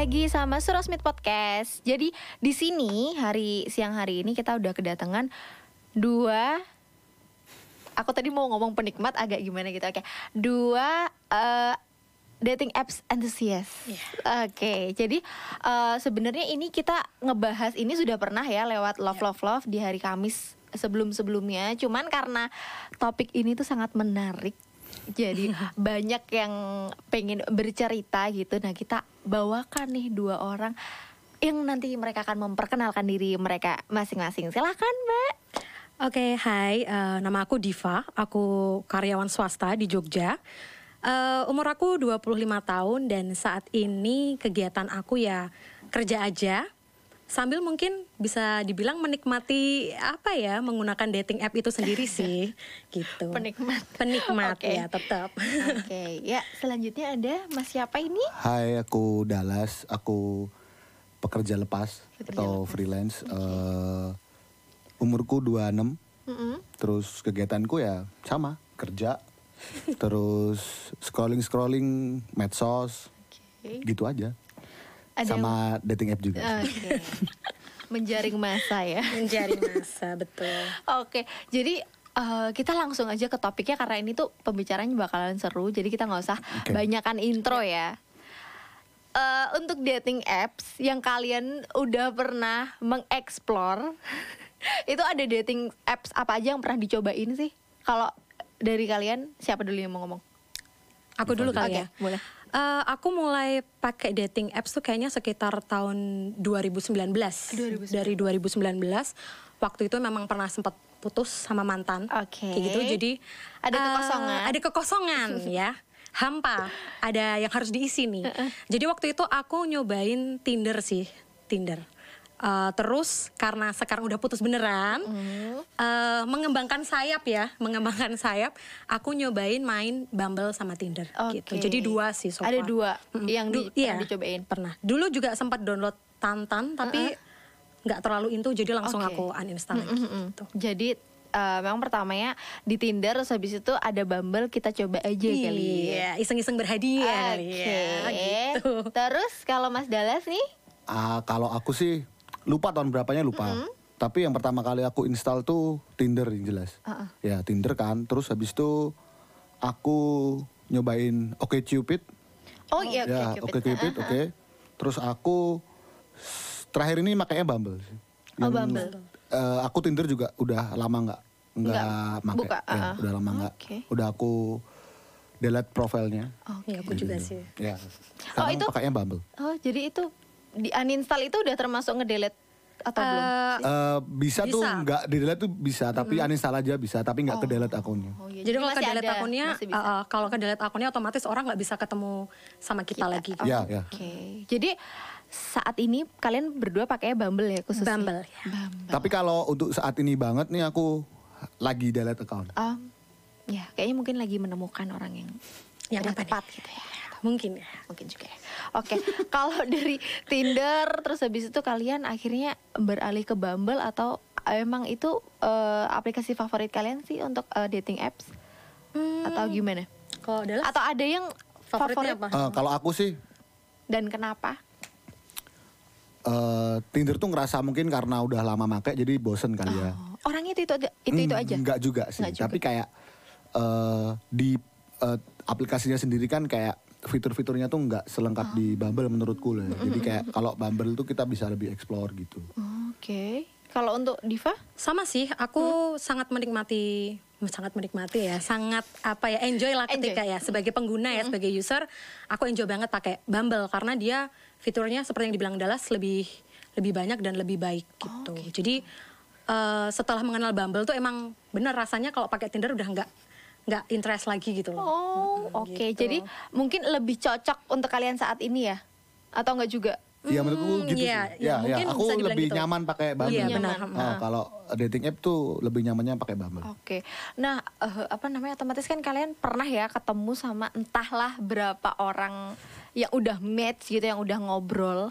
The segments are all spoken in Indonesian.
lagi sama Surasmith Podcast. Jadi di sini hari siang hari ini kita udah kedatangan dua Aku tadi mau ngomong penikmat agak gimana gitu. Oke. Dua eh, dating apps enthusiast. Oke, jadi eh, sebenarnya ini kita ngebahas ini sudah pernah ya lewat Love Love Love di hari Kamis sebelum-sebelumnya. Cuman karena topik ini tuh sangat menarik. Jadi banyak yang pengen bercerita gitu. Nah, kita bawakan nih dua orang yang nanti mereka akan memperkenalkan diri mereka masing-masing. Silahkan, Mbak. Oke, hai. eh, nama aku Diva. Aku karyawan swasta di Jogja. Eh, umur aku 25 tahun dan saat ini kegiatan aku ya kerja aja. Sambil mungkin bisa dibilang menikmati apa ya menggunakan dating app itu sendiri sih, gitu. Penikmat. Penikmat Oke. ya tetap. Oke, ya selanjutnya ada Mas siapa ini? Hai aku Dallas Aku pekerja lepas Pekerja Atau lepas. freelance Eh, Umurku 26 Mm-mm. Terus kegiatanku ya sama Kerja Terus scrolling-scrolling Medsos Oke. Gitu aja Ada Sama dating app juga Oke. Menjaring masa ya. Mencari masa, betul. Oke, jadi eh, kita langsung aja ke topiknya karena ini tuh pembicaranya bakalan seru. Jadi kita nggak usah Oke. banyakan intro ya. Eh, untuk dating apps yang kalian udah pernah mengeksplor, itu ada dating apps apa aja yang pernah dicobain sih? Kalau dari kalian siapa dulu yang mau ngomong? Aku dulu kali Oke, ya. boleh. Eh, aku mulai pakai dating apps tuh kayaknya sekitar tahun 2019. 2019. Dari 2019. Waktu itu memang pernah sempat putus sama mantan. Oke. Kayak gitu. Jadi Ada eh, kekosongan. ada kekosongan ya. Hampa. Ada yang harus diisi nih. Jadi waktu itu aku nyobain Tinder sih, Tinder. Eh, terus karena sekarang udah putus beneran, Hmm. eh, mengembangkan sayap ya, mengembangkan sayap, aku nyobain main Bumble sama Tinder gitu. Oke. Jadi dua sih so Ada dua Mm-mm. yang di, Du- iya, pernah dicobain. Pernah. Dulu juga sempat download Tantan tapi nggak terlalu into jadi langsung Oke. aku uninstall lagi Mm-mm. gitu. Jadi eh, memang pertamanya di Tinder terus habis itu ada Bumble kita coba aja kali ya. Iya, iseng-iseng berhadiah kali Oke. ya, gitu. Terus kalau Mas Dallas nih, Ah, Kalau aku sih Lupa tahun berapanya lupa Tapi yang pertama kali aku install tuh Tinder yang jelas Uh-uh. Ya Tinder kan Terus habis itu Aku nyobain Oke Cupid oh iya oke ya Cupid. oke Cupid Ah, ah, oke terus aku terakhir ini makanya Bumble sih Oh, Bumble. eh, aku Tinder juga udah lama nggak nggak make buka, Ya, ah. udah lama nggak Oke. udah aku delete profilnya Oke. Iya, aku juga sih. ya sekarang itu- pakainya Bumble Oh jadi itu di uninstall itu udah termasuk ngedelete atau belum? Eh, Eh, bisa, tuh Bisa. nggak di delete tuh bisa tapi uninstall aja bisa tapi nggak ke delete akunnya Oh, iya. jadi kalau ke delete ada, akunnya, uh, uh, kalau ke delete akunnya otomatis orang nggak bisa ketemu sama kita, lagi. Oh, Ya, ya. Oke. Jadi saat ini kalian berdua pakai Bumble ya khususnya? Bumble. ya. Bumble. tapi kalau untuk saat ini banget nih aku lagi delete account Um, ya kayaknya mungkin lagi menemukan orang yang Yang tepat gitu ya. Mungkin ya. mungkin juga ya. Oke, kalau dari Tinder terus habis itu kalian akhirnya beralih ke Bumble atau emang itu eh, aplikasi favorit kalian sih untuk eh, dating apps atau gimana? Kalau adalah Atau ada yang favoritnya favorit apa? Eh, kalau aku sih dan kenapa? eh, Tinder tuh ngerasa mungkin karena udah lama make jadi bosen kali ya Oh, orangnya itu itu aja, itu itu Hmm, aja. Enggak juga sih, Enggak juga. tapi kayak eh, di eh, aplikasinya sendiri kan kayak fitur-fiturnya tuh nggak selengkap di Oh. Bumble menurutku lah. ya. Jadi kayak kalau Bumble tuh kita bisa lebih explore gitu. Oke. Kalau untuk Diva? Sama sih, aku sangat menikmati sangat menikmati ya, sangat apa ya enjoy lah Enjoy. ketika ya sebagai pengguna ya sebagai user, aku enjoy banget pakai Bumble karena dia fiturnya seperti yang dibilang Dallas lebih lebih banyak dan lebih baik gitu. Jadi eh, setelah mengenal Bumble tuh emang bener rasanya kalau pakai Tinder udah nggak nggak interest lagi gitu loh. Oh, oke. gitu. Jadi mungkin lebih cocok untuk kalian saat ini ya? Atau enggak juga? Iya menurutku Hmm, gitu iya, sih. iya, Ya, ya, mungkin aku lebih gitu. nyaman pakai Bumble. Iya, benar. Ah, kalau dating app tuh lebih nyamannya pakai Bumble. Oke. Nah, eh, apa namanya? Otomatis kan kalian pernah ya ketemu sama entahlah berapa orang yang udah match gitu, yang udah ngobrol.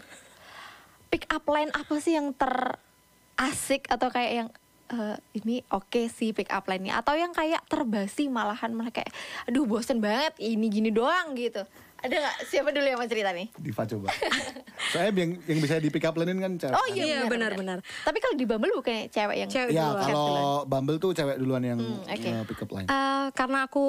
Pick up line apa sih yang terasik atau kayak yang eh, ini oke sih pick up line-nya atau yang kayak terbasi malahan malah kayak aduh bosen banget ini gini doang gitu. Ada nggak siapa dulu yang mau cerita nih? Diva coba. Soalnya yang yang bisa di pick up line kan cewek. Oh kan? iya, Iya, benar, benar, Tapi kalau di Bumble bukannya cewek yang Cewek Ya duluan. kalau. Bumble tuh cewek duluan yang Hmm, oke. eh, pick up line. Eh, karena aku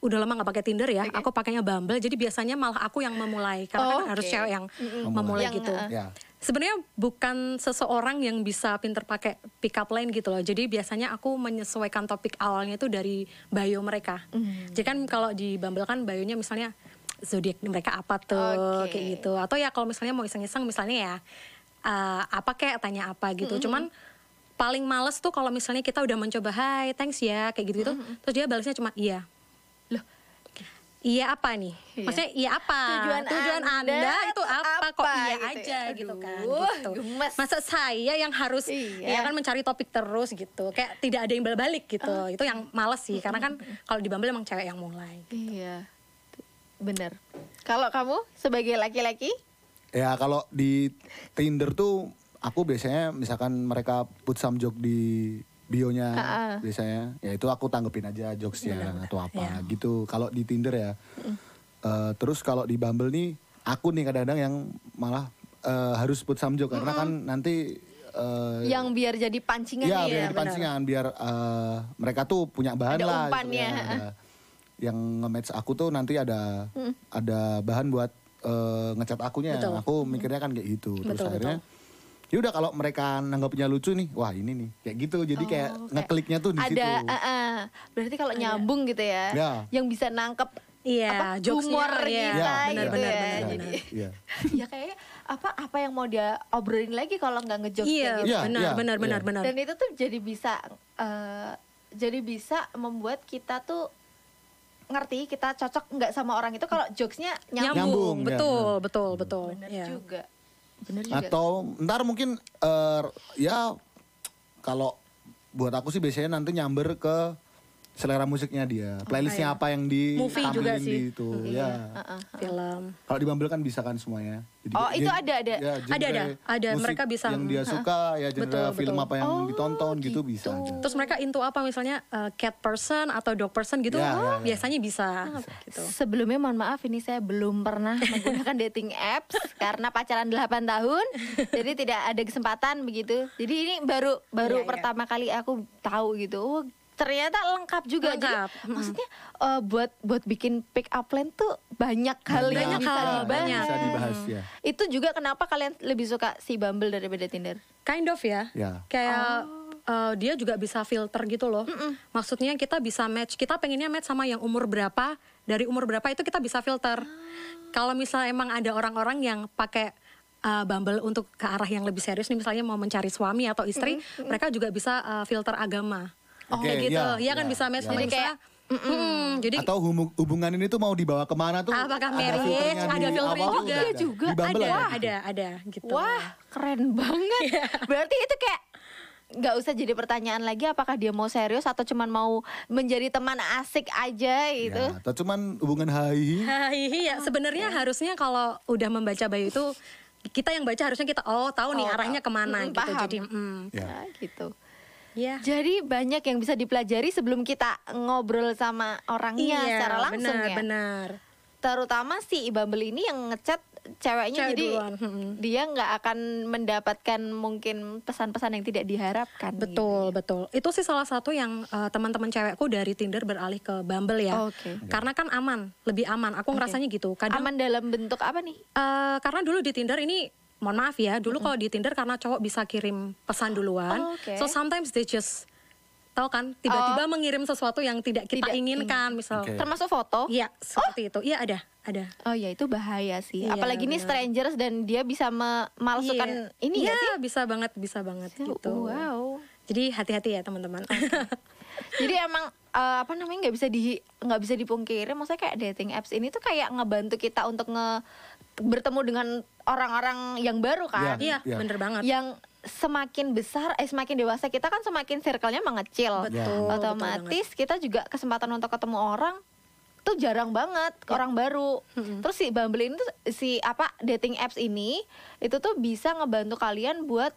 udah lama nggak pakai Tinder ya, Oke. aku pakainya Bumble. Jadi biasanya malah aku yang memulai karena Oh, kan harus oke. cewek yang Memulai. memulai Yang, gitu. eh, Ya. Sebenarnya bukan seseorang yang bisa pinter pakai pick up line gitu loh. Jadi biasanya aku menyesuaikan topik awalnya itu dari bio mereka. Hmm. Jadi kan kalau di Bumble kan bionya misalnya zodiak mereka apa tuh Oke. kayak gitu. Atau ya kalau misalnya mau iseng-iseng misalnya ya eh, apa kayak tanya apa gitu. Cuman paling males tuh kalau misalnya kita udah mencoba hai thanks ya kayak gitu-gitu. Terus dia balasnya cuma iya. Iya apa nih? Iya. Maksudnya iya apa? Tujuan Anda, Anda itu tuh apa? Kok apa iya gitu aja ya? gitu kan? Gitu. gemes. Masa saya yang harus Iya. ya kan mencari topik terus gitu. Kayak tidak ada yang balik gitu. Itu yang males sih karena kan kalau di Bumble emang cewek yang mulai. Iya. Bener. Kalau kamu sebagai laki-laki? Ya kalau di Tinder tuh aku biasanya misalkan mereka put some joke di bionya biasanya ya itu aku tanggepin aja jokesnya atau apa gitu kalau di Tinder ya Eh, terus kalau di Bumble nih aku nih kadang-kadang yang malah eh, harus put some joke karena kan nanti eh, yang biar jadi pancingan Iya, nih biar ya. jadi pancingan biar eh, mereka tuh punya bahan Ada lah. umpannya, ya. Ada- yang nge-match aku tuh nanti ada ada bahan buat eh, ngecat akunya. Betul. Aku mikirnya kan kayak gitu. Terus Betul, akhirnya ya udah kalau mereka nanggapnya lucu nih, wah ini nih kayak gitu. Jadi kayak Oh, kayak ngekliknya tuh di ada, situ. eh, eh. berarti kalau nyambung gitu ya, Ya. yang bisa nangkep Iya, apa, jokesnya, humor iya. kita Ya, gitu benar, ya. benar, Jadi Iya. ya kayak apa apa yang mau dia obrolin lagi kalau nggak ngejokes Iya, gitu. Iya, benar, iya, benar, iya. benar, benar. Dan itu tuh jadi bisa eh, jadi bisa membuat kita tuh ngerti kita cocok nggak sama orang itu kalau jokesnya nyambung. Nyambung, Nyambung, ya. betul, betul, betul. Bener Iya. juga. Juga. Atau ntar mungkin eh, ya kalau buat aku sih biasanya nanti nyamber ke selera musiknya dia, playlistnya apa yang di Movie juga sih. di itu, ya. Film. Kalau di Bumble kan bisa kan semuanya. Jadi Oh, dia- itu ada, ada. ya, Ada, ada. Ada, mereka bisa- yang dia suka ya genre Betul, film betul. apa yang Oh, ditonton gitu, bisa gitu. aja. Terus mereka into apa misalnya uh, cat person atau dog person gitu, Ya, ya, ya. biasanya bisa gitu. Sebelumnya mohon maaf ini saya belum pernah menggunakan dating apps karena pacaran 8 tahun. jadi tidak ada kesempatan begitu. Jadi ini baru baru iya. pertama kali aku tahu gitu. Oh, ternyata lengkap juga. Jadi Lengkap. Mm. maksudnya eh, buat buat bikin pick up line tuh banyak hal yang Banyak bisa hal, dibahas. banyak. Bisa dibahas ya. Itu juga kenapa kalian lebih suka si Bumble daripada Tinder? Kind of ya. Ya. Kayak uh, dia juga bisa filter gitu loh. Maksudnya kita bisa match. Kita pengennya match sama yang umur berapa, dari umur berapa itu kita bisa filter. Kalau misalnya emang ada orang-orang yang pakai uh, Bumble untuk ke arah yang lebih serius nih misalnya mau mencari suami atau istri, mereka juga bisa uh, filter agama. Oke, kayak gitu. iya, Iya kan iya, bisa match iya. jadi kayak mm, jadi Atau hubungan ini tuh mau dibawa ke mana tuh? apakah ada marriage, ada filternya tuh juga. ada. juga Di Bumble ada, ada. ada, ada gitu. Wah, keren banget. Berarti itu kayak nggak usah jadi pertanyaan lagi apakah dia mau serius atau cuman mau menjadi teman asik aja gitu. Ya, atau cuman hubungan hai. Hai, ya sebenarnya harusnya kalau udah membaca bio itu kita yang baca harusnya kita oh tahu nih Oh, arahnya tahu. ke mana Mm, gitu. paham. Jadi mm, Ya. Nah, gitu. Ya. Jadi banyak yang bisa dipelajari sebelum kita ngobrol sama orangnya Iya, secara langsung benar, ya. benar. Terutama si Bumble ini yang ngechat ceweknya Cewek jadi duluan, dia nggak akan mendapatkan mungkin pesan-pesan yang tidak diharapkan. gitu. Betul, betul. Itu sih salah satu yang uh, teman-teman cewekku dari Tinder beralih ke Bumble ya. Oke. Karena kan aman, lebih aman. Aku ngerasanya gitu. Kadang Aman dalam bentuk apa nih? Eh, karena dulu di Tinder ini mohon maaf ya dulu kalau di Tinder karena cowok bisa kirim pesan duluan Oh, oke. so sometimes they just tahu kan tiba-tiba mengirim sesuatu yang tidak kita Tidak inginkan misal Oke. Termasuk foto? iya seperti itu iya ada ada Oh ya itu bahaya sih. Iya, Apalagi ini strangers dan dia bisa memalsukan Iya. ini Iya, nggak sih? bisa banget bisa banget gitu Wow. jadi hati-hati ya teman-teman Jadi emang eh, apa namanya nggak bisa di nggak bisa dipungkiri. Maksudnya kayak dating apps ini tuh kayak ngebantu kita untuk nge bertemu dengan orang-orang yang baru kan. iya Iya. bener banget Yang semakin besar, eh semakin dewasa kita kan semakin circle-nya mengecil. betul Otomatis kita juga kesempatan untuk ketemu orang tuh jarang banget orang baru. Terus si Bumble ini tuh si apa dating apps ini itu tuh bisa ngebantu kalian buat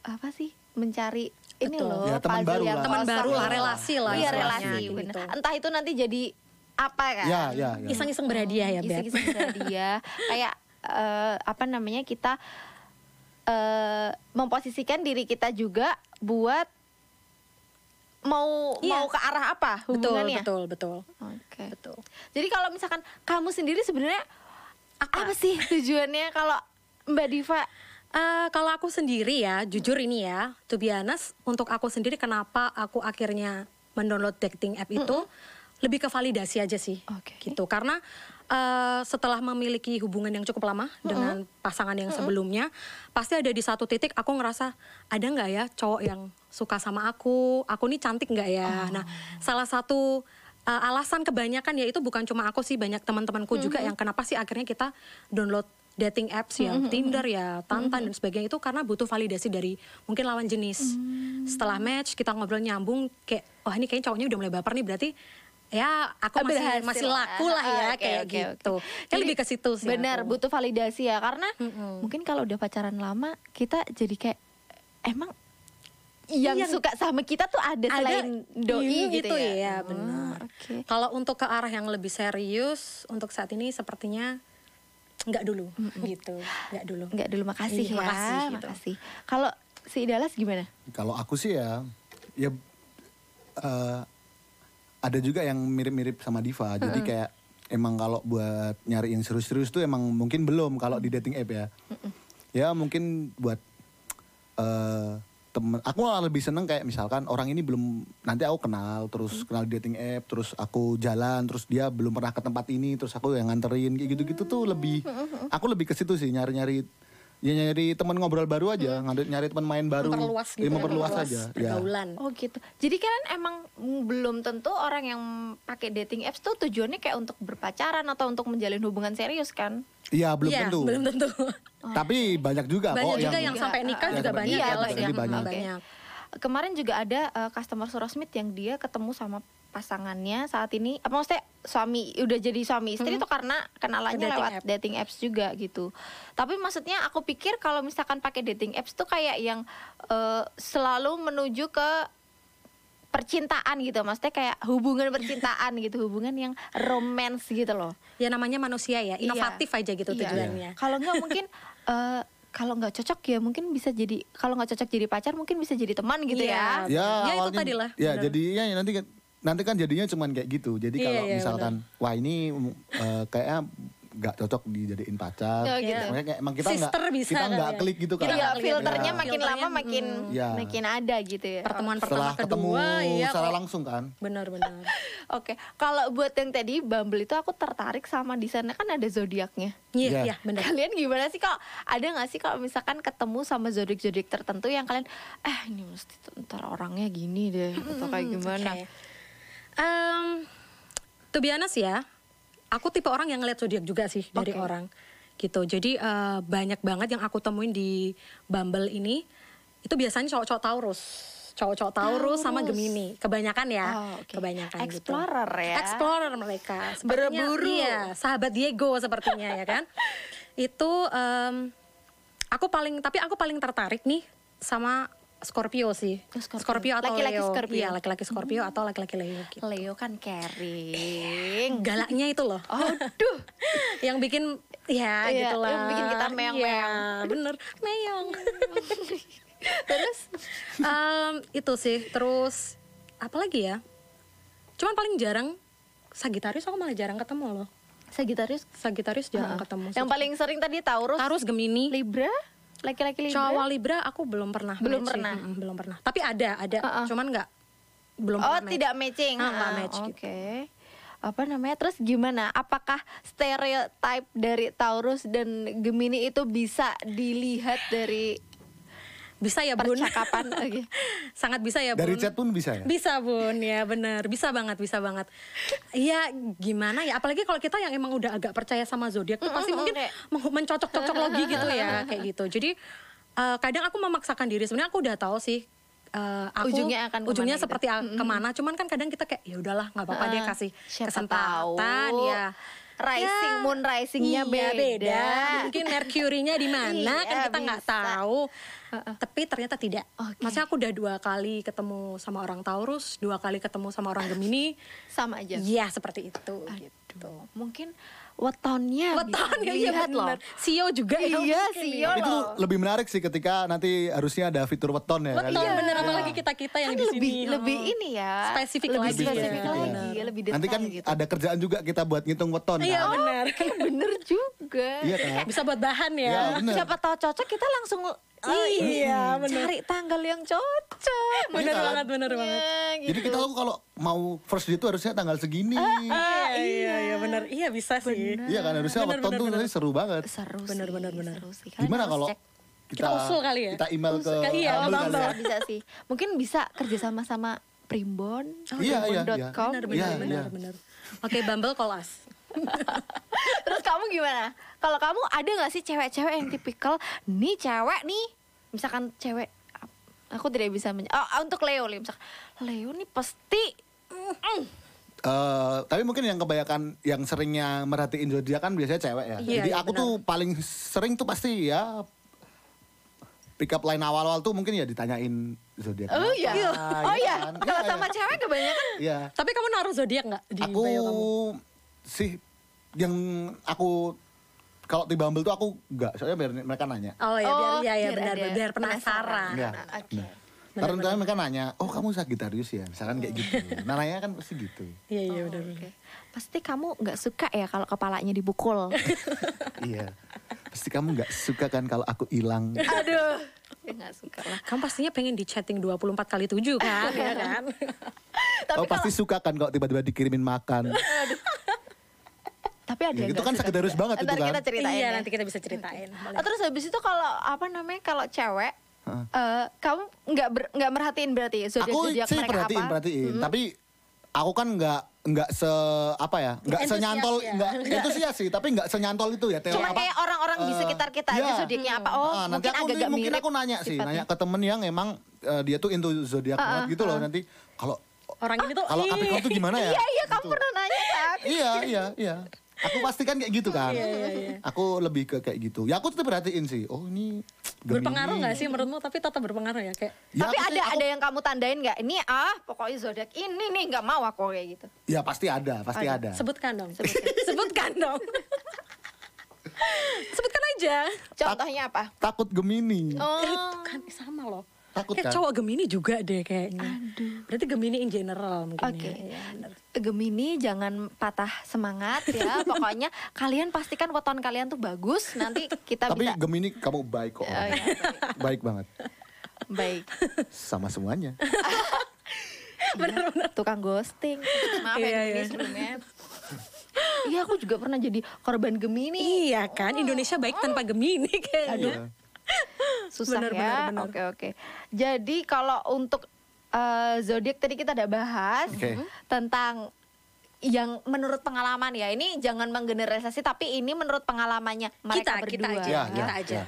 apa sih mencari ini Betul. loh Ya, teman baru yang lah. Teman baru lah, relasi lah Iya relasi gitu. bener. Entah itu nanti jadi apa kan? Ya, ya, ya. Iseng-iseng berhadiah ya, Beb. Iseng-iseng berhadiah. Kayak eh, apa namanya kita eh, memposisikan diri kita juga buat mau Iya. mau ke arah apa Betul, hubungannya? betul, betul. Oke. Betul. Jadi kalau misalkan kamu sendiri sebenarnya apa, sih tujuannya kalau Mbak Diva? Eh, kalau aku sendiri ya, jujur ini ya, to be honest, untuk aku sendiri kenapa aku akhirnya mendownload dating app itu lebih ke validasi aja sih, Oke. gitu. Karena eh, setelah memiliki hubungan yang cukup lama dengan pasangan yang sebelumnya, pasti ada di satu titik aku ngerasa ada nggak ya cowok yang suka sama aku, aku nih cantik nggak ya? Nah, salah satu eh, alasan kebanyakan ya itu bukan cuma aku sih, banyak teman-temanku juga yang kenapa sih akhirnya kita download dating apps ya, Tinder ya, Tantan dan sebagainya itu karena butuh validasi dari mungkin lawan jenis. Setelah match kita ngobrol nyambung kayak wah ini kayaknya cowoknya udah mulai baper nih berarti ya aku masih Berhasil masih laku lah ya Oke, kayak oke, oke. gitu. Kan Jadi, lebih ke situ sih. Benar, aku. butuh validasi ya karena mungkin kalau udah pacaran lama kita jadi kayak emang yang Iya. suka sama kita tuh ada selain doi ini gitu, ya. ya, Oh, benar. Oke. Kalau untuk ke arah yang lebih serius untuk saat ini sepertinya nggak dulu gitu, nggak dulu. Enggak dulu makasih Iya, ya. makasih, gitu. makasih. Kalau si Idalas gimana? Kalau aku sih ya, ya eh, ada juga yang mirip-mirip sama Diva. Jadi kayak emang kalau buat nyari yang serius-serius tuh emang mungkin belum kalau di dating app ya. Ya mungkin buat eh temen. Aku malah lebih seneng kayak misalkan orang ini belum nanti aku kenal terus kenal di dating app terus aku jalan terus dia belum pernah ke tempat ini terus aku yang nganterin kayak gitu-gitu tuh lebih. Aku lebih ke situ sih nyari-nyari ya nyari teman ngobrol baru aja, nyari, nyari teman main baru. Memperluas gitu. Ya, memperluas aja. Ya. pergaulan. Oh gitu. Jadi kan emang belum tentu orang yang pakai dating apps tuh tujuannya kayak untuk berpacaran atau untuk menjalin hubungan serius kan? Iya, belum Iya, tentu. belum tentu. Tapi banyak juga banyak kok juga yang, yang, sampai nikah Iya, juga sampai banyak nikah, ya, banyak. banyak. Kemarin juga ada eh, customer Surasmith yang dia ketemu sama pasangannya saat ini apa maksudnya suami udah jadi suami istri itu karena kenalannya Ke dating lewat app. dating apps juga gitu. Tapi maksudnya aku pikir kalau misalkan pakai dating apps tuh kayak yang eh, selalu menuju ke percintaan gitu. Maksudnya kayak hubungan percintaan gitu, hubungan yang romance gitu loh. Ya namanya manusia ya, Iya. inovatif aja gitu Iya. tujuannya. Kalau nggak mungkin eh, kalau nggak cocok ya mungkin bisa jadi kalau nggak cocok jadi pacar mungkin bisa jadi teman gitu Iya. ya. Ya, Ya, itu tadi lah, Ya, bener. jadinya ya nanti kan nanti kan jadinya cuman kayak gitu. Jadi Iya, kalau iya, misalkan wah ini eh, kayaknya nggak cocok dijadiin pacar. Oh, gitu. Maksudnya kayak emang kita nggak kita nggak ya. klik gitu kan. Iya, filternya Ya. makin lama Filternya, makin Iya. makin ada gitu ya. Pertemuan Setelah pertama ketemu kedua iya secara kok. langsung kan. Benar-benar. Oke, kalau buat yang tadi Bumble itu aku tertarik sama di sana kan ada zodiaknya. Iya, Iya. iya, benar. Kalian gimana sih kok? Ada nggak sih kalau misalkan ketemu sama zodiak-zodiak tertentu yang kalian eh ini mesti ntar orangnya gini deh atau kayak gimana? Oke. Em, to be honest ya, aku tipe orang yang ngeliat zodiak juga sih dari Oke. orang gitu. Jadi eh, banyak banget yang aku temuin di Bumble ini itu biasanya cowok-cowok Taurus. Cowok-cowok Taurus, sama Taurus. Gemini. Kebanyakan ya. Oh, oke. Kebanyakan gitu. Explorer ya. Explorer mereka. Sepertinya, Berburu. Iya, sahabat Diego sepertinya ya kan. Itu em, aku paling tapi aku paling tertarik nih sama Scorpio sih. Oh, Scorpio. atau Laki-laki Leo. Scorpio. Iya, laki-laki Scorpio atau laki-laki Leo gitu. Leo kan caring. Galaknya itu loh. Aduh. yang bikin ya Iya, gitu lah. yang bikin kita meong-meong. Iya, bener, meong. Terus Em, itu sih, terus apa lagi ya? Cuman paling jarang Sagitarius aku malah jarang ketemu loh. Sagittarius Sagitarius jarang Heeh. ketemu. Yang paling sering tadi Taurus, Taurus Gemini. Libra, laki-laki Libra. Cowok Libra aku belum pernah Belum match sih. pernah. Mm-mm, belum pernah. Tapi ada, ada. Heeh. Cuman nggak belum Oh, tidak matching. Ah, Ah, match Oke. gitu. Apa namanya? Terus gimana? Apakah stereotype dari Taurus dan Gemini itu bisa dilihat dari Bisa ya, Bun. percakapan? Oke. Sangat bisa ya, Bun. Dari chat pun bisa ya. Bisa bun, ya benar, bisa banget, bisa banget. Iya, gimana ya? Apalagi kalau kita yang emang udah agak percaya sama zodiak tuh pasti mungkin mencocok-cocok lagi gitu ya, kayak gitu. Jadi eh, kadang aku memaksakan diri. Sebenarnya aku udah tahu sih. eh, aku Ujungnya akan ke mana ujungnya gitu. seperti a- ke mana cuman kan kadang kita kayak ya udahlah nggak apa-apa deh Ah, kasih kesempatan tahu. ya rising moon risingnya Iya, beda. Mungkin Mercury-nya di mana Iya, kan kita nggak tahu. Tapi ternyata tidak. Oke. Maksudnya aku udah dua kali ketemu sama orang Taurus, dua kali ketemu sama orang Gemini. sama aja. Iya seperti itu. Gitu. Mungkin wetonnya Weton bisa ya iya loh. bener. Sio juga ya. Iya, mungkin Sio ya. Itu loh. lebih menarik sih ketika nanti harusnya ada fitur weton ya. Betul kali ya. bener Iya. apalagi kita kita yang Kan di lebih sini. lebih oh. ini ya. Spesifik lebih lagi spesifik ya. lagi, ya, lebih detail Nanti kan gitu. ada kerjaan juga kita buat ngitung weton Iya kan. benar. bener juga. Iya kan? Bisa buat bahan ya. Iya, bener. Siapa tahu cocok kita langsung Iya, eh, bener. cari tanggal yang cocok. Bener kan? banget, bener banget. gitu. Jadi kita tahu kalau mau first date itu harusnya tanggal segini. Iya, iya, iya benar. Iya bisa sih. Iya kan harusnya Bener, weton bener, tuh bener. nanti seru banget. seru Bener, sih, bener, bener. seru sih. Kalian Gimana kalau cek. kita, Kita usul kali ya? Kita email ke Usul- iya, Bumble Bumble. kali ya? bisa, sih. Mungkin bisa kerja sama sama Primbon, Iya, iya, iya. primbon.com. Benar, Iya, benar, benar, iya. benar. Oke, Bumble call us. Terus kamu gimana? Kalau kamu ada nggak sih cewek-cewek yang tipikal nih cewek nih, misalkan cewek aku tidak bisa men oh, untuk Leo nih misalkan Leo nih pasti mm, Eh, tapi mungkin yang kebanyakan yang seringnya merhatiin zodiak kan biasanya cewek ya. Iya, Jadi iya, aku tuh paling sering tuh pasti ya pick up line awal-awal tuh mungkin ya ditanyain zodiak. oh iya ya oh iya kan? kalau Iya, sama iya. cewek kebanyakan Iya. Tapi kamu naruh zodiak nggak di Aku bio kamu? sih yang aku kalau di Bumble tuh aku enggak, soalnya biar mereka nanya. Oh ya, biar Oh, ya, ya biar benar, ada biar penasaran. Iya. Nah, oke. Karena misalnya mereka nanya, oh kamu Sagitarius ya, misalkan kayak gitu. Nah nanya kan pasti gitu. Iya, iya benar. Oke. Pasti kamu nggak suka ya kalau kepalanya dipukul. iya. Pasti kamu nggak suka kan kalau aku hilang. Aduh. Ya nggak suka lah. Kamu pastinya pengen di chatting 24 kali 7 kan, ya kan? Tapi oh pasti suka kan kalau tiba-tiba dikirimin makan. Tapi ada Ya, yang itu kan juga. banget itu kan. kita ceritain iya, ya. nanti kita bisa ceritain. Oh, terus habis itu kalau apa namanya kalau cewek Heeh. eh, kamu nggak nggak merhatiin berarti zodiak aku zodiak sih mereka perhatiin, apa? perhatiin. Tapi aku kan nggak nggak se apa ya, nggak senyantol, ya. nggak entusias sih, tapi nggak senyantol itu ya. Cuma apa, kayak orang-orang di eh, sekitar kita aja zodiaknya apa? Oh, Ah, nanti mungkin aku agak-agak mungkin mirip aku nanya sih, sifatnya. nanya ke temen yang emang eh, dia tuh into zodiak banget gitu loh. Nanti kalau Orang ini tuh kalau Capricorn tuh gimana ya? Iya iya kamu Gitu. pernah nanya kan? iya iya iya aku pastikan kayak gitu kan Iya, iya, iya. aku lebih ke kayak gitu ya aku tetap perhatiin sih oh ini Gemini. berpengaruh nggak sih menurutmu? Tapi tetap berpengaruh ya kayak. Ya, Tapi ada sih- aku- ada yang kamu tandain nggak? Ini ah pokoknya zodiak ini nih nggak mau aku kayak gitu. ya pasti ada pasti ada, Sebutkan dong. Sebutkan dong. Sebutkan aja. Contohnya apa? takut Gemini Oh, Eh, kan sama loh. Takut Kayak kan cowok Gemini juga deh kayaknya. Berarti Gemini in general mungkin Oke. ya. Iya, benar. Gemini jangan patah semangat ya. Pokoknya kalian pastikan weton kalian tuh bagus. Nanti kita tapi bisa Gemini kamu baik kok Oh, iya, baik banget baik. sama semuanya Benar-benar tukang ghosting. Maaf Iya, ya iya. Gemini sebelumnya. Iya aku juga pernah jadi korban Gemini. Iya kan, Indonesia baik tanpa Gemini kayaknya. Susah Benar, ya. benar, benar. Oke oke. Jadi kalau untuk eh, zodiak tadi kita udah bahas Oke. tentang yang menurut pengalaman ya ini jangan menggeneralisasi tapi ini menurut pengalamannya mereka kita, kita berdua. aja, Ya, kita ya, aja. ya.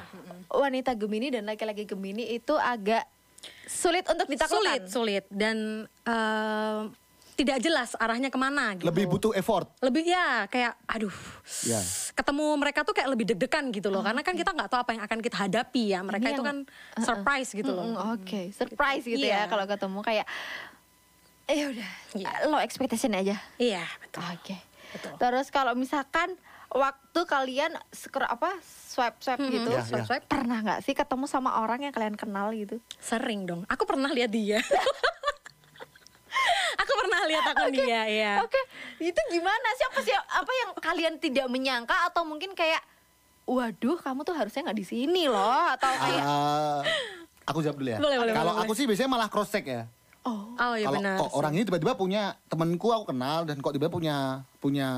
Wanita Gemini dan laki-laki Gemini itu agak sulit untuk Sulit, ditaklukkan. sulit dan eh, tidak jelas arahnya ke mana gitu. lebih butuh effort lebih ya kayak aduh Ya. ketemu mereka tuh kayak lebih deg-degan gitu loh karena kan kita nggak tahu apa yang akan kita hadapi ya mereka Ini itu yang- kan surprise gitu loh Mm, Oke, surprise gitu Iya. ya kalau ketemu kayak eh udah Iya. low expectation aja. iya betul Oke. Betul. Terus kalau misalkan waktu kalian scroll apa swipe swipe Mhm, gitu, Ya, swipe, ya. swipe. pernah nggak sih ketemu sama orang yang kalian kenal gitu? sering dong aku pernah lihat dia aku pernah lihat akun dia ya Oke, itu gimana? Sih apa sih? Apa yang kalian tidak menyangka? Atau mungkin kayak waduh kamu tuh harusnya nggak di sini loh atau kayak Ah, aku jawab dulu ya. Boleh, boleh, kalau boleh, aku sih biasanya malah cross check ya. Oh. Oh ya kalau benar. kok orang ini tiba-tiba punya temanku aku kenal dan kok tiba-tiba punya punya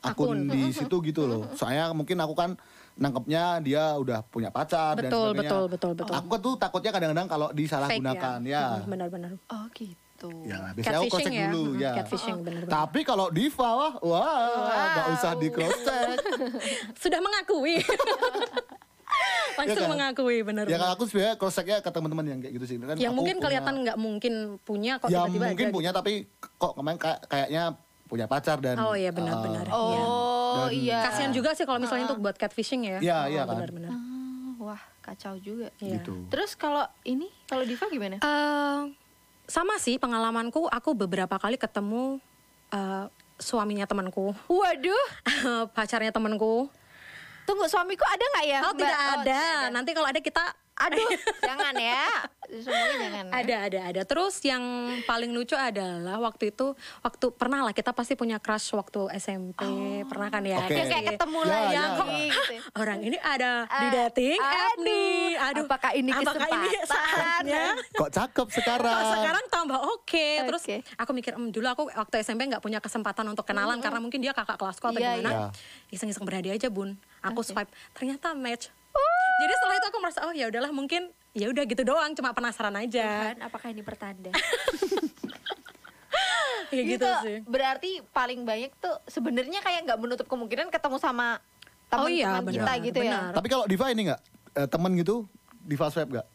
akun, Akun. di situ gitu loh. Soalnya mungkin aku kan nangkepnya dia udah punya pacar dan Betul, sebagainya. betul, betul, betul. Aku tuh takutnya kadang-kadang kalau disalahgunakan Fake ya. Mm, benar-benar oh gitu. Ya, biasanya aku cross check Catfishing ya. dulu ya. catfishing benar-benar Tapi kalau Diva wah, wah, nggak usah di cross check. sudah mengakui langsung Ya kan? mengakui benar ya kalau aku sebenarnya cross checknya ke teman-teman yang kayak gitu sih. Kan yang mungkin punya- kelihatan nggak mungkin punya kok ya tiba-tiba mungkin ada punya tapi kok kemarin kayak- kayaknya punya pacar dan Oh iya benar-benar. eh, Iya. Oh, Oh iya. Kasihan juga sih kalau misalnya untuk buat catfishing ya. Iya, iya kan. Benar-benar. Ah, wah kacau juga. Iya. gitu. Terus kalau ini kalau Diva gimana? Eh, sama sih pengalamanku, aku beberapa kali ketemu eh, suaminya temanku, Waduh, pacarnya temanku. tunggu suamiku ada nggak ya? Oh Mbak? tidak Oh, ada. Nanti kalau ada kita Aduh, jangan ya. Semuanya jangan. ya. ada ada ada. Terus yang paling lucu adalah waktu itu waktu pernah lah kita pasti punya crush waktu SMP, pernah kan ya? Oke. Kayak, kayak ketemu Ya, lagi ya. gitu. Orang ini ada di Ah, dating app aduh. nih. Aduh, Apakah ini apakah ini kesempatan? saatnya? Kok cakep sekarang? Oh, sekarang tambah oke. Terus Oke. aku mikir, "Em, dulu aku waktu SMP nggak punya kesempatan untuk kenalan karena mungkin dia kakak kelasku atau Iya, gimana. iya. Iseng-iseng berhadiah aja bun. Aku swipe, ternyata match. Jadi setelah itu aku merasa oh ya udahlah mungkin ya udah gitu doang, cuma penasaran aja. Tuhan, apakah ini pertanda? Kayak gitu Itu sih. Berarti paling banyak tuh sebenarnya kayak nggak menutup kemungkinan ketemu sama teman-teman Oh iya, kita benar, gitu ya. benar. Tapi kalau Diva ini nggak eh, temen gitu, Diva swab nggak?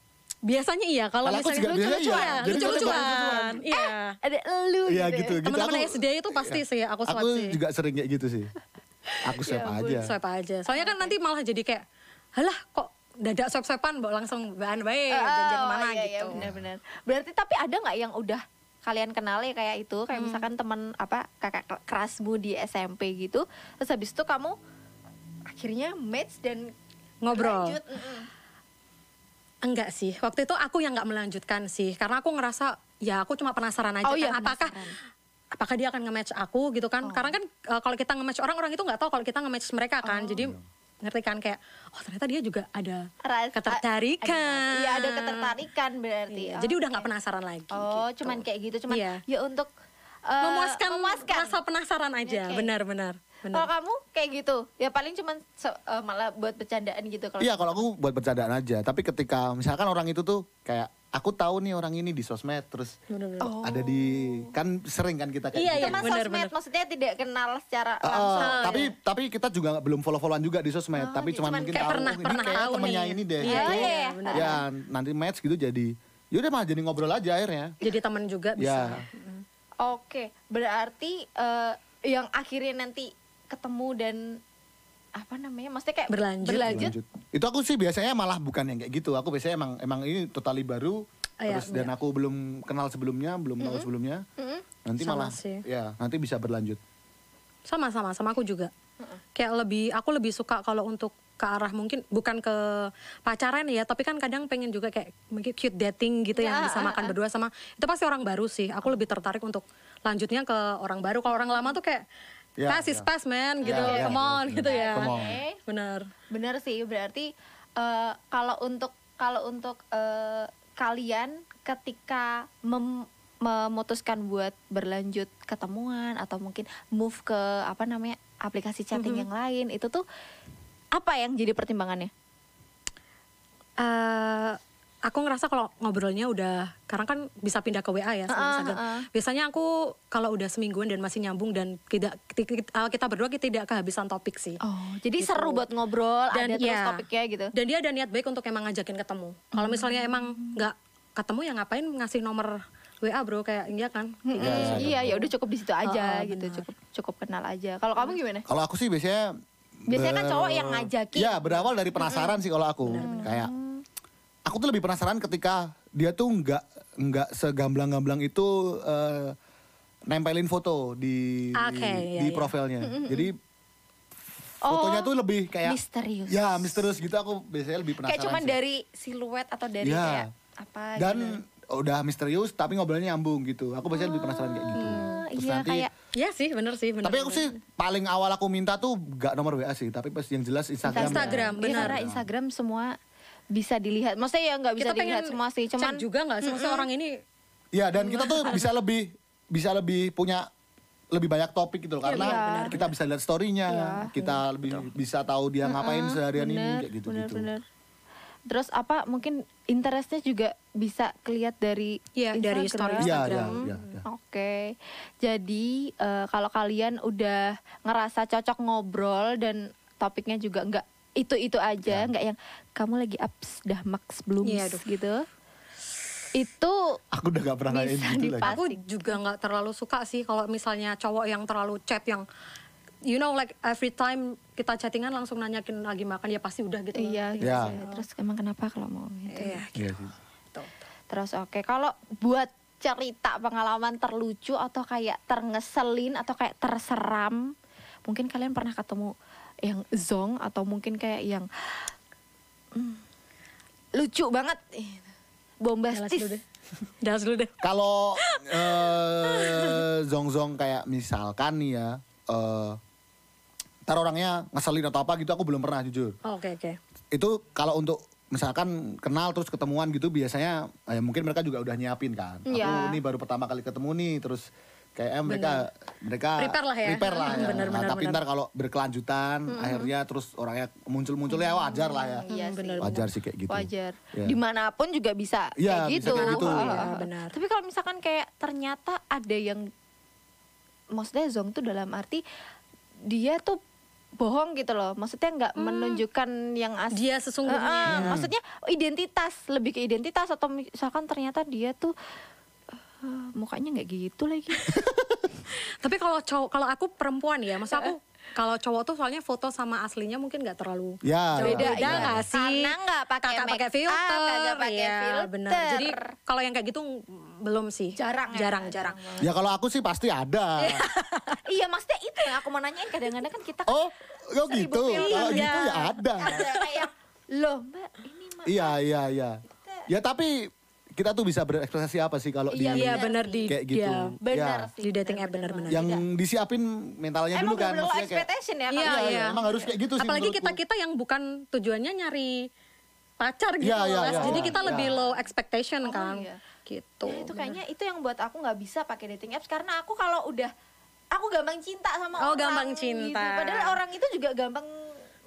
Biasanya iya, kalau aku misalnya biasanya iya. lucu-lucuan, Jadi lucu-lucuan. Iya. Ada elu Iya gitu. gitu. ya. gitu. Teman-teman Aku- SD itu pasti sih aku swipe Aku sih. juga sering kayak gitu sih. Aku swab Ya aja. Swipe aja. Soalnya kan nanti malah jadi kayak, halah kok dadak bawa langsung bahan baik, janjian ke mana iya, iya, gitu. benar-benar. Berarti tapi ada nggak yang udah kalian kenal ya kayak itu, kayak Hmm. misalkan teman apa kakak kerasmu di SMP gitu, terus habis itu kamu akhirnya match dan Ngobrol. lanjut. Enggak sih, waktu itu aku yang nggak melanjutkan sih, karena aku ngerasa ya aku cuma penasaran aja Oh iya, kan apakah penasaran. apakah dia akan nge-match aku gitu kan? Karena kan uh, kalau kita nge-match orang orang itu nggak tahu kalau kita nge-match mereka kan, jadi ngerti kan kayak oh ternyata dia juga ada Ras- ketertarikan. Iya ada ketertarikan berarti. Iya, Oh, jadi udah oke. nggak penasaran lagi. Oh, gitu. cuman kayak gitu, cuman Iya. ya untuk eh, memuaskan, memuaskan. rasa penasaran aja, benar-benar. Kalau benar. kamu kayak gitu, ya paling cuman se- eh, malah buat bercandaan gitu kalau Iya kalau aku buat bercandaan aja. Tapi ketika misalkan orang itu tuh kayak aku tahu nih orang ini di sosmed terus Benar-benar. ada di kan sering kan kita kayak Iya, gitu. iya. Cuma sosmed maksudnya tidak kenal secara Uh, langsung. tapi tapi kita juga belum follow-followan juga di sosmed, Oh, tapi cuman Cuman mungkin kayak tahu pernah- ini pernah kayak tahu temennya nih. ini deh. Iya, gitu. iya, iya. Ya nanti match gitu jadi yaudah malah jadi ngobrol aja akhirnya. Jadi teman juga bisa. Ya. Oke, berarti eh, yang akhirnya nanti ketemu dan apa namanya? Maksudnya kayak Berlanjut. berlanjut. Lanjut. Itu aku sih biasanya malah bukan yang kayak gitu. Aku biasanya emang emang ini totally baru. Iya, terus dan aku belum kenal sebelumnya, belum tahu sebelumnya. Mm-mm. Nanti Sama malah sih. ya nanti bisa berlanjut. Sama sama sama aku juga. Kayak lebih aku lebih suka kalau untuk ke arah mungkin bukan ke pacaran ya, tapi kan kadang pengen juga kayak mungkin cute dating gitu yang Ya, bisa ah, makan ah. berdua sama itu pasti orang baru sih. Aku lebih tertarik untuk lanjutnya ke orang baru. Kalau orang lama tuh kayak Ya, pass is ya. pass man gitu, Ya, ya, come on benar, gitu benar. ya. Come on. Oke. Benar. Benar sih, berarti eh, kalau untuk kalau untuk eh, kalian ketika mem- memutuskan buat berlanjut ketemuan atau mungkin move ke apa namanya aplikasi chatting yang lain itu tuh apa yang jadi pertimbangannya? eh aku ngerasa kalau ngobrolnya udah karena kan bisa pindah ke WA ya sama Heeh, Instagram. heeh. Biasanya aku kalau udah semingguan dan masih nyambung dan tidak kita, kita berdua kita tidak kehabisan topik sih. Oh, jadi Gitu. seru buat ngobrol, Dan ada terus ya. topiknya gitu. Dan dia ada niat baik untuk emang ngajakin ketemu. Kalau misalnya emang nggak ketemu ya ngapain ngasih nomor WA bro kayak iya kan? Mm-mm, Iya, iya, ya udah cukup di situ aja Oh, gitu, benar. cukup cukup kenal aja. Kalau kamu gimana? Kalau aku sih biasanya Biasanya kan cowok yang ngajakin. Ya, berawal dari penasaran sih kalau aku. Kayak aku tuh lebih penasaran ketika dia tuh nggak nggak segamblang-gamblang itu eh, nempelin foto di di, iya, di iya. profilnya. Jadi fotonya tuh lebih kayak Oh, misterius. Ya, misterius gitu aku biasanya lebih penasaran. Kayak cuman sih. dari siluet atau dari Ya. kayak apa dan gitu. udah misterius tapi ngobrolnya nyambung gitu. Aku biasanya lebih penasaran kayak gitu. Ah, Terus iya nanti kayak Iya sih bener sih bener. tapi aku sih paling awal aku minta tuh gak nomor WA sih, tapi pas yang jelas Instagram. Instagram, Iya, benar. karena Instagram semua bisa dilihat. Maksudnya ya nggak bisa kita dilihat semua sih, cuman cek juga nggak sih maksudnya orang ini Iya, dan kita tuh bisa lebih bisa lebih punya lebih banyak topik gitu loh karena Iya, benar, kita bisa lihat story-nya, Iya. kita lebih bisa tahu dia ngapain seharian ini bener, kayak gitu bener, gitu. bener. Terus apa mungkin interestnya juga bisa kelihat dari Iya, dari story Iya, Instagram. iya, iya, iya. Oke, jadi eh, kalau kalian udah ngerasa cocok ngobrol dan topiknya juga nggak itu itu aja, nggak yang kamu lagi ups dah max belum Iya, aduh. gitu, itu Aku udah gak pernah Bisa gitu lagi. aku juga nggak terlalu suka sih kalau misalnya cowok yang terlalu chat yang you know like every time kita chattingan langsung nanyakin lagi makan ya pasti udah gitu. Iya, gitu Ya. Terus emang kenapa kalau mau gitu? Iya. Iya sih. Tuh. Terus oke, kalau buat cerita pengalaman terlucu atau kayak terngeselin atau kayak terseram, mungkin kalian pernah ketemu yang zong atau mungkin kayak yang hmm, lucu banget, bombastis. dulu deh. Jelas dulu deh. Kalau eh, zong-zong kayak misalkan nih ya, eh ntar orangnya ngeselin atau apa gitu aku belum pernah jujur. Oh, Oke oke. Itu kalau untuk misalkan kenal terus ketemuan gitu biasanya eh, mungkin mereka juga udah nyiapin kan. Iya. Aku ini baru pertama kali ketemu nih terus kayak eh, mereka mereka Prepare lah ya. prepare lah Hmm, ya. benar, Nah, benar, tapi benar. ntar kalau berkelanjutan akhirnya terus orangnya muncul-muncul ya wajar lah ya. Iya sih. benar. Wajar sih kayak gitu. Wajar. Ya. Di mana pun juga bisa Iya, kayak bisa gitu. kayak gitu. Iya, ah, ah. benar. Tapi kalau misalkan kayak ternyata ada yang maksudnya zong tuh dalam arti dia tuh bohong gitu loh. Maksudnya nggak menunjukkan yang asli. Dia sesungguhnya. Ah, ah, Maksudnya identitas, lebih ke identitas atau misalkan ternyata dia tuh eh, mukanya nggak gitu lagi. Tapi kalau cowok kalau aku perempuan ya, masa aku kalau cowok tuh soalnya foto sama aslinya mungkin nggak terlalu Ya, Beda, beda iya. nggak sih? Karena nggak pakai pakai make up, filter, kagak pakai ya, filter. benar. Jadi kalau yang kayak gitu belum sih. Jarang ya, jarang, jarang. Ya kalau aku sih pasti ada. iya, maksudnya itu yang aku mau nanyain kadang-kadang kan kita kan Oh, oh gitu. filter. Kalau Iya. gitu ya ada. ada kayak loh mbak ini mah Iya, iya, iya. Ya tapi kita tuh bisa berekspektasi apa sih kalau Iya, di Iya benar di kayak gitu. ya, benar Ya. sih di dating benar, app benar-benar. Yang disiapin mentalnya emang dulu kan maksudnya kayak expectation ya Iya, Kak? Iya, iya. iya, emang harus kayak gitu sih Apalagi menurutku. kita kita yang bukan tujuannya nyari pacar gitu Iya, loh, iya, iya, Jadi iya. kita lebih Iya. low expectation Oh, kan. iya. Gitu. Ya, itu kayaknya itu yang buat aku nggak bisa pakai dating apps karena aku kalau udah aku gampang cinta sama Oh, orang gampang gitu. cinta. padahal orang itu juga gampang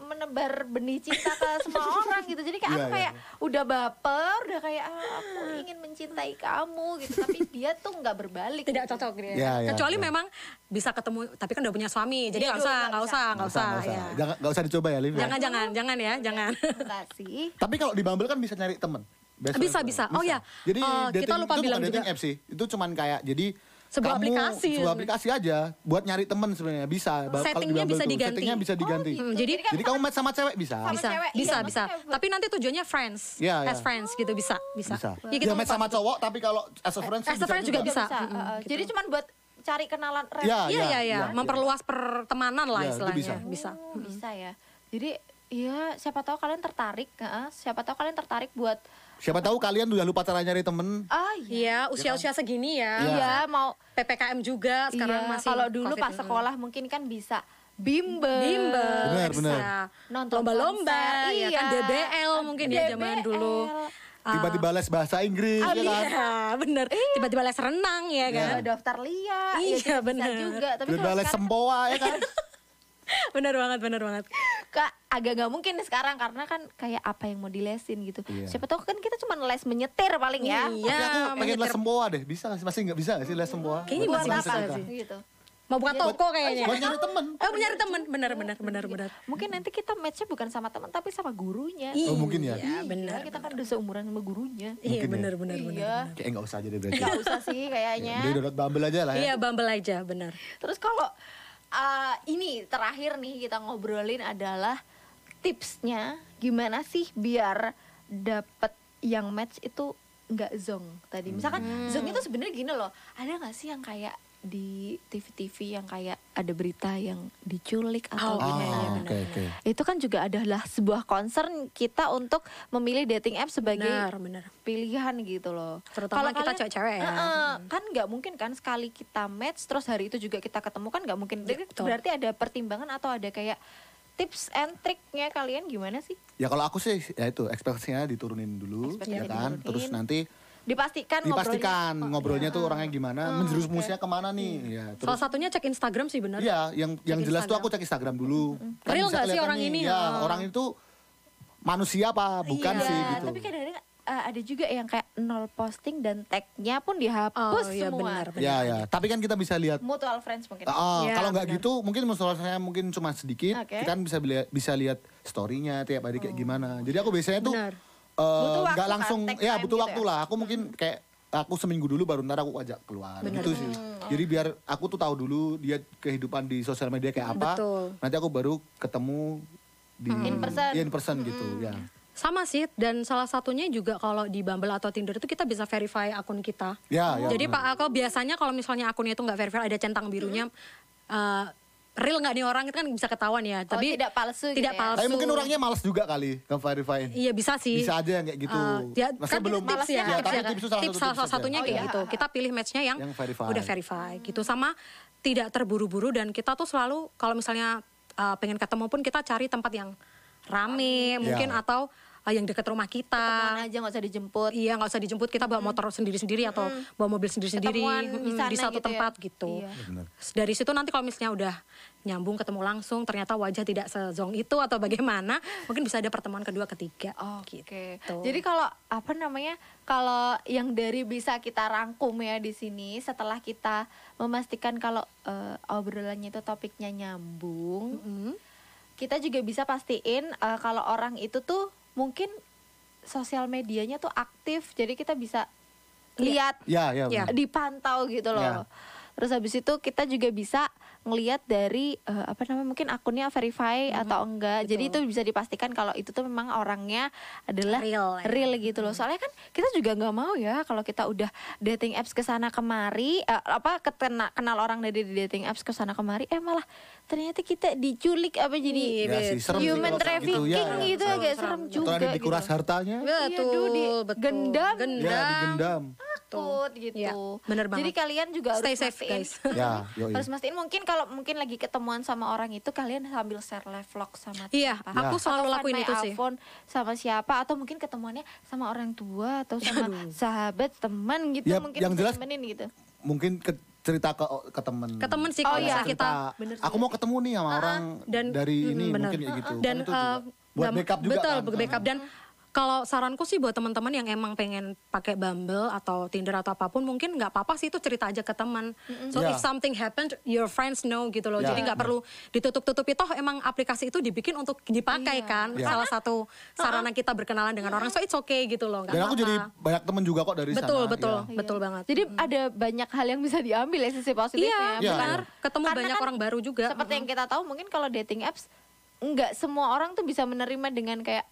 menebar benih cinta ke semua orang gitu jadi kayak Iya, aku iya. kayak udah baper udah kayak ah, aku ingin mencintai kamu gitu tapi dia tuh nggak berbalik tidak gitu. cocok gitu ya. Iya, iya, Kecuali iya. memang bisa ketemu tapi kan udah punya suami. Jadi Iya, nggak usah, nggak nggak bisa. usah, nggak usah, nggak ya. Jangan nggak usah dicoba ya, Liv. ya. Jangan jangan jangan ya, jangan. Enggak sih Tapi kalau di Bumble kan bisa nyari temen. Bisa, friend. bisa. Oh, ya. Jadi dating kita lupa itu bilang bukan dating juga. app sih. Itu cuman kayak jadi Sebuah kamu, aplikasi. Sebuah aplikasi aja buat nyari temen sebenarnya bisa. Settingnya bisa tuh, diganti. Settingnya bisa diganti. Hmm, jadi kan Jadi kamu match sama cewek bisa. Sama bisa, cewek, bisa, iya, bisa. maksudnya buat- Tapi nanti tujuannya friends, Iya, iya. as friends gitu bisa, bisa. Bisa. Ya, Ya, kita match lupa. sama cowok tapi kalau as a friend sih As a friend juga bisa. uh, gitu. jadi cuman buat cari kenalan. Iya, Iya, iya, iya. iya. Memperluas pertemanan lah Iya, istilahnya. bisa. Bisa. Oh, bisa ya. Jadi ya siapa tahu kalian tertarik, heeh, siapa tahu kalian tertarik buat Siapa tahu kalian udah lupa cara nyari temen. ah iya. Iya, usia-usia segini ya. Iya. Iya, mau PPKM juga sekarang iya, masih kalau dulu COVID, pas mm. sekolah mungkin kan bisa bimbel. bimbel, Benar, bisa. benar. Nonton lomba-lomba, konser, ya kan iya. DBL mungkin ya zaman dulu. Ah, Tiba-tiba les bahasa Inggris ya kan. Iya, bener. Tiba-tiba les renang ya kan. Iya, daftar lia, Iya, ya juga bener. bisa juga. Tapi Tiba-tiba les sempoa ya kan. Bener banget, bener banget. Kak, agak nggak mungkin nih sekarang karena kan kayak apa yang mau dilesin gitu. Iya. Siapa tahu kan kita cuma les menyetir paling ya. Iya, Tapi aku pengen les sempoa deh. Bisa nggak sih? Masih nggak bisa nggak sih les sempoa? Kayaknya Buat masih bisa apa sih. gitu. Mau buka toko kayaknya. Buat nyari temen. Oh, nyari temen. Bener, bener, bener, bener. Mungkin nanti kita matchnya bukan sama teman tapi sama gurunya. Iya, Oh, mungkin ya. bener. kita kan udah seumuran sama gurunya. Iya, Mungkin ya. bener, bener, bener. iya. Kayak nggak usah aja deh berarti. Nggak usah sih kayaknya. Jadi download Bumble aja lah ya. Iya, Bumble aja, bener. Terus kalau uh, ini terakhir nih kita ngobrolin adalah tipsnya gimana sih biar dapet yang match itu nggak zong tadi. Misalkan Hmm. zong itu sebenarnya gini loh. Ada nggak sih yang kayak di TV-TV yang kayak ada berita yang diculik atau Oh, iya, ya? iya, oke oke. Itu kan juga adalah sebuah concern kita untuk memilih dating app sebagai Benar, benar. pilihan gitu loh. Terutama kita cewek-cewek ya. Heeh, kan nggak mungkin kan sekali kita match terus hari itu juga kita ketemu kan nggak mungkin. Jadi Betul. berarti ada pertimbangan atau ada kayak tips and triknya kalian gimana sih? Ya kalau aku sih ya itu ekspektasinya diturunin dulu ya kan. diturunin. Terus nanti Dipastikan dipastikan ngobrolnya. ngobrolnya Oh, tuh iya. orangnya gimana, menjerumusnya ke mana nih. Ya, terus Salah satunya cek Instagram sih bener. Iya, yang yang jelas tuh Instagram. aku cek Instagram dulu. Kan Real nggak sih orang nih, ini? Ya, Oh. orang itu manusia apa bukan Iya, sih gitu. Tapi kadang-kadang uh, ada juga yang kayak nol posting dan tagnya pun dihapus Oh, iya, semua. benar, benar. Ya ya, tapi kan kita bisa lihat Mutual friends mungkin. Ah, Iya, kalau nggak benar. gitu mungkin saya mungkin cuma sedikit, Oke. kita kan bisa lihat bisa lihat storynya tiap hari kayak gimana. Jadi aku biasanya tuh Benar. Waktu kan, langsung take ya butuh gitu waktu ya? lah. Aku mungkin kayak aku seminggu dulu baru ntar aku ajak keluar gitu sih. Jadi biar aku tuh tahu dulu dia kehidupan di sosial media kayak apa. Betul. Nanti aku baru ketemu di In person. in person gitu ya. Sama sih dan salah satunya juga kalau di Bumble atau Tinder itu kita bisa verify akun kita. Ya, ya. Jadi benar. Pak Ako biasanya kalau misalnya akunnya itu nggak verify ada centang birunya eh, real nggak nih orang itu kan bisa ketahuan ya. Oh, Tapi tidak palsu gitu tidak ya? palsu. Tapi mungkin orangnya males juga kali nge-verify. Iya bisa sih. Bisa aja yang kayak gitu. Eh, ya, Maksudnya kan belum tips ya, Ya, tips tapi ya. tips itu salah Tips salah tips satunya kayak Oh, iya. gitu. Kita pilih matchnya yang, Yang verify. udah verify gitu. Sama tidak terburu-buru dan kita tuh selalu kalau misalnya uh, pengen ketemu pun kita cari tempat yang rame mungkin Ya. atau uh, yang dekat rumah Ketemuan kita. aja nggak usah dijemput. Iya nggak usah dijemput kita bawa motor sendiri-sendiri atau bawa mobil sendiri-sendiri Ketemuan mm, di sana di satu gitu ya. tempat gitu. Iya. Benar. Dari situ nanti kalau misalnya udah nyambung ketemu langsung ternyata wajah tidak sezong itu atau bagaimana mungkin bisa ada pertemuan kedua ketiga. Oke. Gitu. Jadi kalau apa namanya? Kalau yang dari bisa kita rangkum ya di sini setelah kita memastikan kalau eh, obrolannya itu topiknya nyambung, Mm. kita juga bisa pastiin eh, kalau orang itu tuh mungkin sosial medianya tuh aktif. Jadi kita bisa lihat Ya, ya. Ya. dipantau gitu loh. Ya. Terus habis itu kita juga bisa ngelihat dari eh, apa namanya mungkin akunnya verify atau enggak. Jadi itu bisa dipastikan kalau itu tuh memang orangnya adalah Real, ya. real gitu loh. Soalnya kan kita juga nggak mau ya kalau kita udah dating apps ke sana kemari eh, apa ketena, kenal orang dari di dating apps ke sana kemari eh malah ternyata kita diculik apa jadi Ya sih, serem sih human kayak gitu, trafficking ya, ya. gitu, ya kayak serem Atau juga ada gitu. dikuras hartanya. Iya, Betul, duh, di- betul. gendam. Ya, digendam. takut gitu. Ya, bener banget. Jadi kalian juga Stay harus safe, mastiin. guys. Ya, yoi. harus mastiin mungkin kalau mungkin lagi ketemuan sama orang itu kalian sambil share live vlog sama Iya, siapa. aku Ya. selalu Atau lakuin itu sih. sama siapa atau mungkin ketemuannya sama orang tua atau sama sahabat teman gitu Ya, mungkin yang jelas- temenin gitu. Mungkin ke, cerita ke ke temen. Ke temen sih Oh, kalau iya. misalnya kita Bener sih. aku mau ketemu nih sama orang dan dari ini bener. mungkin kayak gitu. dan Kan itu juga eh, buat backup juga betul kan. backup dan kalau saranku sih buat teman-teman yang emang pengen pakai Bumble atau Tinder atau apa pun mungkin nggak apa-apa sih itu cerita aja ke teman. So Ya. if something happened, your friends know gitu loh. Ya. Jadi nggak perlu ditutup-tutupi toh emang aplikasi itu dibikin untuk dipakai Iya. kan. Ya. Salah satu sarana kita berkenalan dengan orang. So it's okay gitu loh. nggak Dan aku apa-apa. jadi banyak temen juga kok dari betul sana. betul ya. betul banget. Jadi ada banyak hal yang bisa diambil ya sisi positifnya. Iya, Iya, benar. iya. Ketemu Karena banyak kan orang baru juga. Seperti yang kita tahu mungkin kalau dating apps nggak semua orang tuh bisa menerima dengan kayak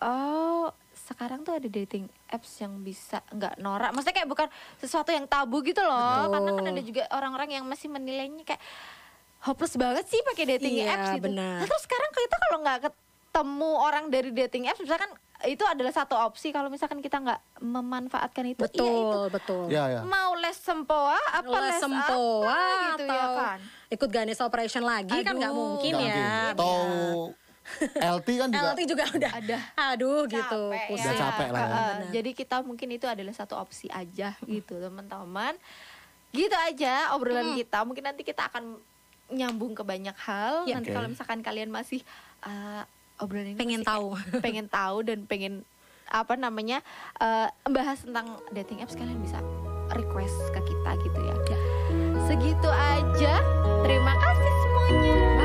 oh sekarang tuh ada dating apps yang bisa nggak norak. Maksudnya kayak bukan sesuatu yang tabu gitu loh. Betul. Karena kan ada juga orang-orang yang masih menilainya kayak hopeless banget sih pakai dating Iya, apps gitu. benar. Nah, terus sekarang kita kalau nggak ketemu orang dari dating apps misalkan itu adalah satu opsi kalau misalkan kita nggak memanfaatkan itu iya itu Betul, betul. Ya, ya. mau les sempoa apa les, les sempoa apa gitu atau ya kan ikut Ganesha Operation lagi kan nggak Aduh. mungkin Nggak ya. mungkin. Atau LT kan juga. LT juga udah Ada. Aduh gitu. Capek ya. pusing. Udah capek lah ya. Uh, Benar. jadi kita mungkin itu adalah satu opsi aja gitu teman-teman gitu aja obrolan kita mungkin nanti kita akan nyambung ke banyak hal Ya. nanti Oke. kalau misalkan kalian masih uh, obrolan ini Pengen masih tahu. kayak pengen tahu dan pengen apa namanya uh, membahas tentang dating apps kalian bisa request ke kita gitu ya segitu aja terima kasih semuanya